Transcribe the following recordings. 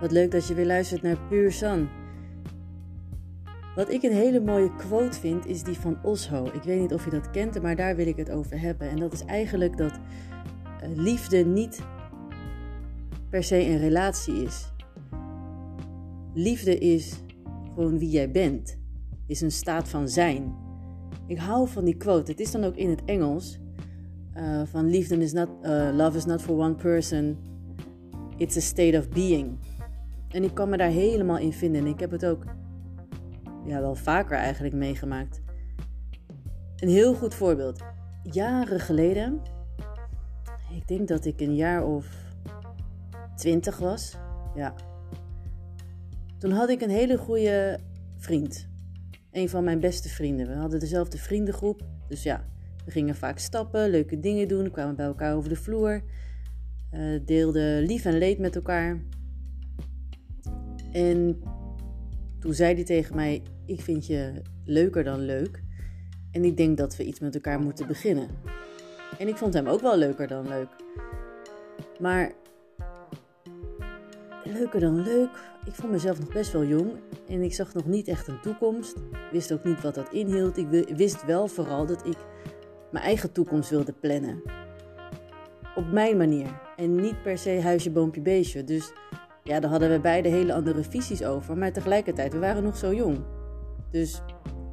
Wat leuk dat je weer luistert naar Puur San. Wat ik een hele mooie quote vind, is die van Osho. Ik weet niet of je dat kent, maar daar wil ik het over hebben. En dat is eigenlijk dat eh, liefde niet per se een relatie is. Liefde is gewoon wie jij bent, is een staat van zijn. Ik hou van die quote. Het is dan ook in het Engels. Uh, van liefde is not, uh, love is not for one person. It's a state of being. En ik kan me daar helemaal in vinden. En ik heb het ook ja, wel vaker eigenlijk meegemaakt. Een heel goed voorbeeld. Jaren geleden, ik denk dat ik een jaar of twintig was. Ja. Toen had ik een hele goede vriend. Een van mijn beste vrienden. We hadden dezelfde vriendengroep. Dus ja, we gingen vaak stappen, leuke dingen doen, kwamen bij elkaar over de vloer. Uh, deelden lief en leed met elkaar. En toen zei hij tegen mij: Ik vind je leuker dan leuk. En ik denk dat we iets met elkaar moeten beginnen. En ik vond hem ook wel leuker dan leuk. Maar leuker dan leuk. Ik vond mezelf nog best wel jong en ik zag nog niet echt een toekomst. Wist ook niet wat dat inhield. Ik wist wel vooral dat ik mijn eigen toekomst wilde plannen. Op mijn manier en niet per se huisje, boompje, beestje. Dus ja, daar hadden we beide hele andere visies over. Maar tegelijkertijd, we waren nog zo jong. Dus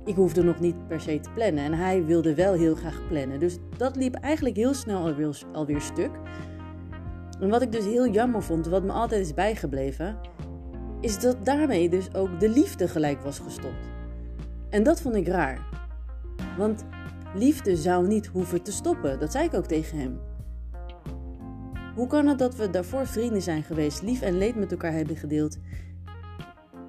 ik hoefde nog niet per se te plannen. En hij wilde wel heel graag plannen. Dus dat liep eigenlijk heel snel alweer, alweer stuk. En wat ik dus heel jammer vond, wat me altijd is bijgebleven, is dat daarmee dus ook de liefde gelijk was gestopt. En dat vond ik raar. Want liefde zou niet hoeven te stoppen. Dat zei ik ook tegen hem. Hoe kan het dat we daarvoor vrienden zijn geweest, lief en leed met elkaar hebben gedeeld?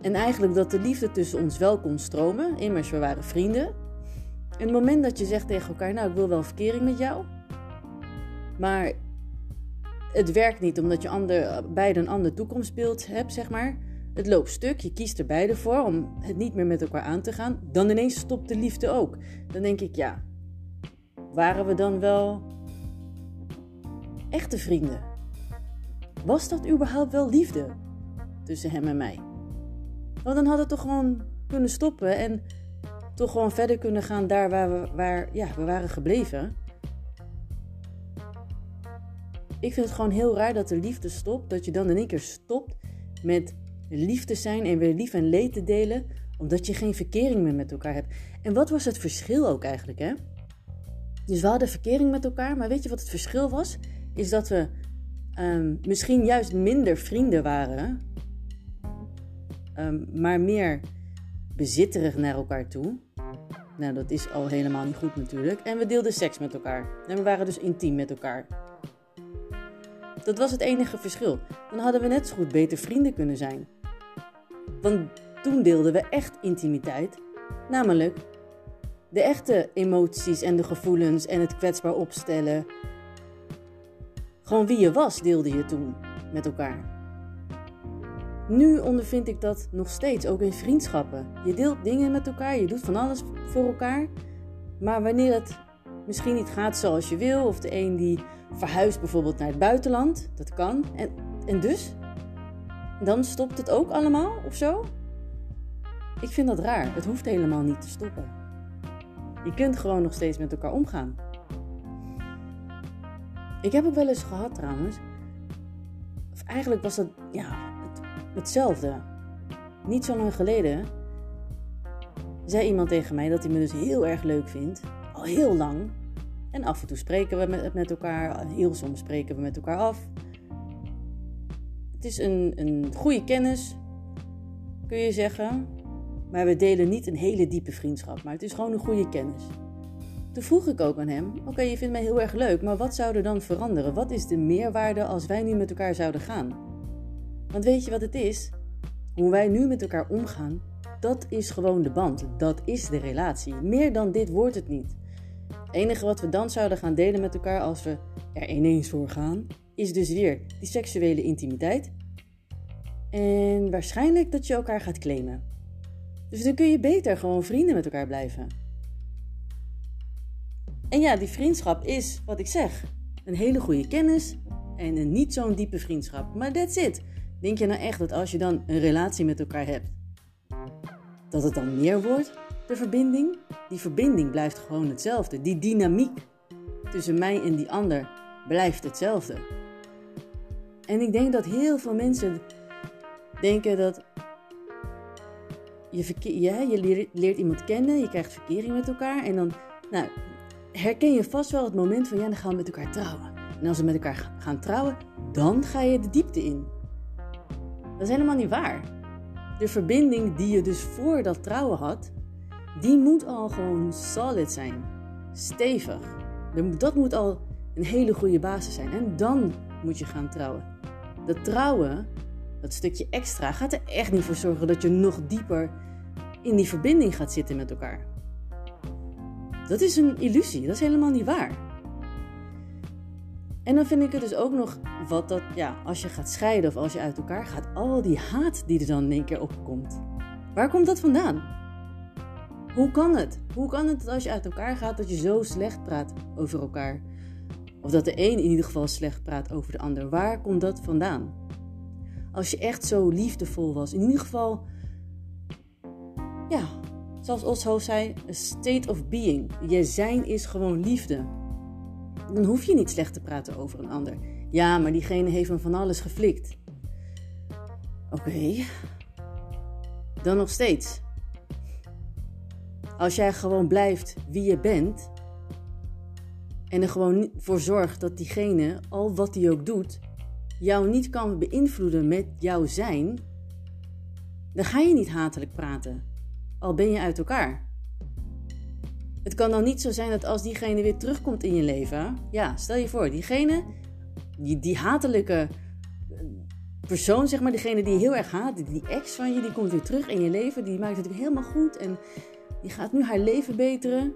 En eigenlijk dat de liefde tussen ons wel kon stromen, immers we waren vrienden. En het moment dat je zegt tegen elkaar, nou ik wil wel verkering met jou, maar het werkt niet omdat je ander, beide een ander toekomstbeeld hebt, zeg maar. Het loopt stuk, je kiest er beide voor om het niet meer met elkaar aan te gaan. Dan ineens stopt de liefde ook. Dan denk ik, ja, waren we dan wel echte vrienden? Was dat überhaupt wel liefde tussen hem en mij? Want dan had het toch gewoon kunnen stoppen en toch gewoon verder kunnen gaan daar waar we, waar, ja, we waren gebleven. Ik vind het gewoon heel raar dat de liefde stopt, dat je dan in één keer stopt met liefde zijn en weer lief en leed te delen, omdat je geen verkering meer met elkaar hebt. En wat was het verschil ook eigenlijk, hè? Dus we hadden verkering met elkaar, maar weet je wat het verschil was? Is dat we um, misschien juist minder vrienden waren, um, maar meer bezitterig naar elkaar toe. Nou, dat is al helemaal niet goed natuurlijk. En we deelden seks met elkaar. En we waren dus intiem met elkaar. Dat was het enige verschil. Dan hadden we net zo goed beter vrienden kunnen zijn. Want toen deelden we echt intimiteit. Namelijk de echte emoties en de gevoelens en het kwetsbaar opstellen. Gewoon wie je was deelde je toen met elkaar. Nu ondervind ik dat nog steeds, ook in vriendschappen. Je deelt dingen met elkaar, je doet van alles voor elkaar. Maar wanneer het misschien niet gaat zoals je wil, of de een die verhuist bijvoorbeeld naar het buitenland, dat kan. En, en dus? Dan stopt het ook allemaal of zo? Ik vind dat raar. Het hoeft helemaal niet te stoppen. Je kunt gewoon nog steeds met elkaar omgaan. Ik heb ook wel eens gehad trouwens. Of eigenlijk was dat ja, het, hetzelfde. Niet zo lang geleden zei iemand tegen mij dat hij me dus heel erg leuk vindt. Al heel lang. En af en toe spreken we met, met elkaar. Heel soms spreken we met elkaar af. Het is een, een goede kennis, kun je zeggen. Maar we delen niet een hele diepe vriendschap. Maar het is gewoon een goede kennis. Toen vroeg ik ook aan hem: Oké, je vindt mij heel erg leuk, maar wat zou er dan veranderen? Wat is de meerwaarde als wij nu met elkaar zouden gaan? Want weet je wat het is? Hoe wij nu met elkaar omgaan, dat is gewoon de band. Dat is de relatie. Meer dan dit wordt het niet. Het enige wat we dan zouden gaan delen met elkaar als we er ineens voor gaan, is dus weer die seksuele intimiteit. En waarschijnlijk dat je elkaar gaat claimen. Dus dan kun je beter gewoon vrienden met elkaar blijven. En ja, die vriendschap is, wat ik zeg, een hele goede kennis en een niet zo'n diepe vriendschap. Maar that's it. Denk je nou echt dat als je dan een relatie met elkaar hebt, dat het dan meer wordt, de verbinding? Die verbinding blijft gewoon hetzelfde. Die dynamiek tussen mij en die ander blijft hetzelfde. En ik denk dat heel veel mensen denken dat je, ja, je leert, iemand kennen, je krijgt verkering met elkaar en dan nou, herken je vast wel het moment van ja, dan gaan we met elkaar trouwen. En als we met elkaar gaan trouwen, dan ga je de diepte in. Dat is helemaal niet waar. De verbinding die je dus voor dat trouwen had, die moet al gewoon solid zijn. Stevig. Dat moet al een hele goede basis zijn. En dan moet je gaan trouwen. Dat trouwen, dat stukje extra, gaat er echt niet voor zorgen dat je nog dieper in die verbinding gaat zitten met elkaar. Dat is een illusie, dat is helemaal niet waar. En dan vind ik het dus ook nog wat dat, ja, als je gaat scheiden of als je uit elkaar gaat, al die haat die er dan in één keer opkomt. Waar komt dat vandaan? Hoe kan het? Hoe kan het dat als je uit elkaar gaat dat je zo slecht praat over elkaar? Of dat de een in ieder geval slecht praat over de ander. Waar komt dat vandaan? Als je echt zo liefdevol was, in ieder geval, ja, zoals Osho zei, a state of being. Je zijn is gewoon liefde. Dan hoef je niet slecht te praten over een ander. Ja, maar diegene heeft me van alles geflikt. Oké. Dan nog steeds. Als jij gewoon blijft wie je bent. En er gewoon voor zorgt dat diegene, al wat hij ook doet, jou niet kan beïnvloeden met jouw zijn. Dan ga je niet hatelijk praten. Al ben je uit elkaar. Het kan dan niet zo zijn dat als diegene weer terugkomt in je leven. Ja, stel je voor, diegene, die, die hatelijke persoon, zeg maar, diegene die je heel erg haat, die ex van je, die komt weer terug in je leven. Die maakt het weer helemaal goed en die gaat nu haar leven beteren.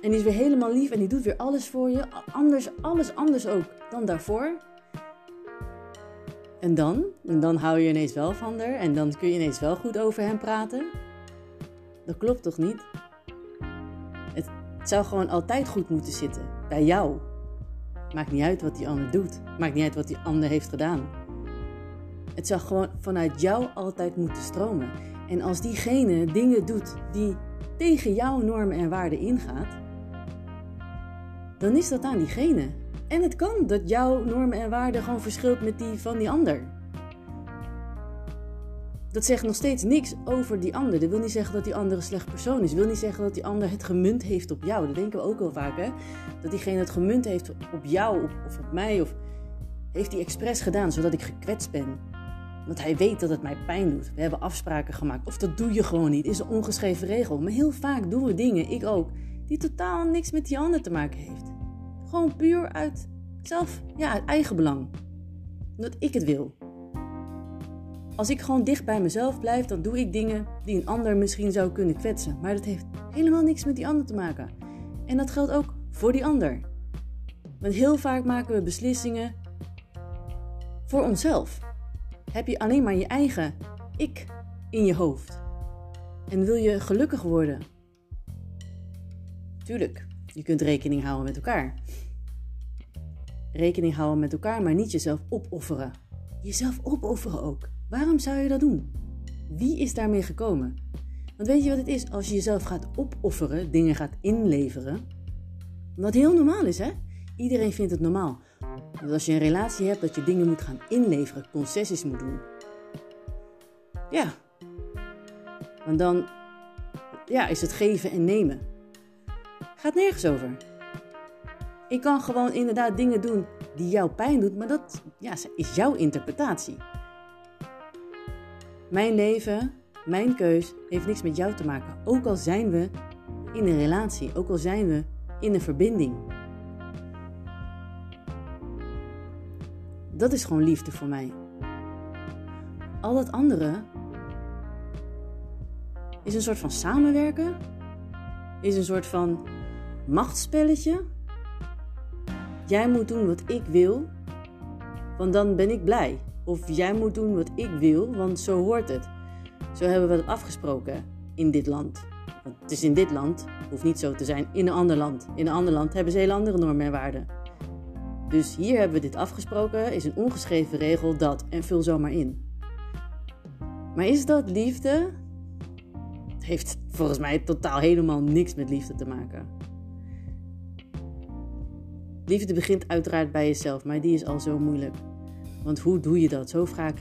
En die is weer helemaal lief en die doet weer alles voor je. Anders, alles anders ook dan daarvoor. En dan? En dan hou je ineens wel van haar. En dan kun je ineens wel goed over hem praten. Dat klopt toch niet? Het, zou gewoon altijd goed moeten zitten. Bij jou. Maakt niet uit wat die ander doet. Maakt niet uit wat die ander heeft gedaan. Het zou gewoon vanuit jou altijd moeten stromen. En als diegene dingen doet die tegen jouw normen en waarden ingaat, dan is dat aan diegene. En het kan dat jouw normen en waarden gewoon verschilt met die van die ander. Dat zegt nog steeds niks over die ander. Dat wil niet zeggen dat die ander een slecht persoon is. Dat wil niet zeggen dat die ander het gemunt heeft op jou. Dat denken we ook wel vaak, hè? Dat diegene het gemunt heeft op jou of op mij. Of heeft hij expres gedaan zodat ik gekwetst ben. Want hij weet dat het mij pijn doet. We hebben afspraken gemaakt. Of dat doe je gewoon niet. Is een ongeschreven regel. Maar heel vaak doen we dingen, ik ook, die totaal niks met die ander te maken heeft. Gewoon puur uit zelf, ja, uit eigen belang. Omdat ik het wil. Als ik gewoon dicht bij mezelf blijf, dan doe ik dingen die een ander misschien zou kunnen kwetsen. Maar dat heeft helemaal niks met die ander te maken. En dat geldt ook voor die ander. Want heel vaak maken we beslissingen voor onszelf. Heb je alleen maar je eigen ik in je hoofd. En wil je gelukkig worden? Tuurlijk, je kunt rekening houden met elkaar. Rekening houden met elkaar, maar niet jezelf opofferen. Jezelf opofferen ook. Waarom zou je dat doen? Wie is daarmee gekomen? Want weet je wat het is? Als je jezelf gaat opofferen, dingen gaat inleveren. Wat heel normaal is, hè? Iedereen vindt het normaal. Dat als je een relatie hebt, dat je dingen moet gaan inleveren, concessies moet doen. Ja. Want dan ja, is het geven en nemen. Gaat nergens over. Ik kan gewoon inderdaad dingen doen die jou pijn doen, maar dat ja, is jouw interpretatie. Mijn leven, mijn keus, heeft niks met jou te maken. Ook al zijn we in een relatie, ook al zijn we in een verbinding. Dat is gewoon liefde voor mij. Al dat andere is een soort van samenwerken, is een soort van machtsspelletje. Jij moet doen wat ik wil, want dan ben ik blij. Of jij moet doen wat ik wil, want zo hoort het. Zo hebben we het afgesproken in dit land. Want het is in dit land, hoeft niet zo te zijn, in een ander land. In een ander land hebben ze heel andere normen en waarden. Dus hier hebben we dit afgesproken, is een ongeschreven regel dat en vul zo maar in. Maar is dat liefde? Het heeft volgens mij totaal helemaal niks met liefde te maken. Liefde begint uiteraard bij jezelf, maar die is al zo moeilijk. Want hoe doe je dat? Zo vaak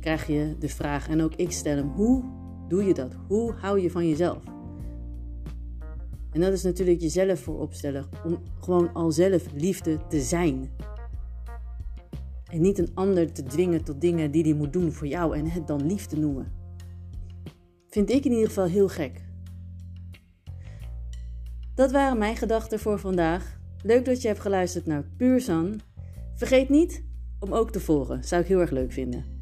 krijg je de vraag, en ook ik stel hem: hoe doe je dat? Hoe hou je van jezelf? En dat is natuurlijk jezelf voor opstellen, om gewoon al zelf liefde te zijn. En niet een ander te dwingen tot dingen die hij moet doen voor jou en het dan liefde noemen. Vind ik in ieder geval heel gek. Dat waren mijn gedachten voor vandaag. Leuk dat je hebt geluisterd naar Puur San. Vergeet niet om ook te volgen, zou ik heel erg leuk vinden.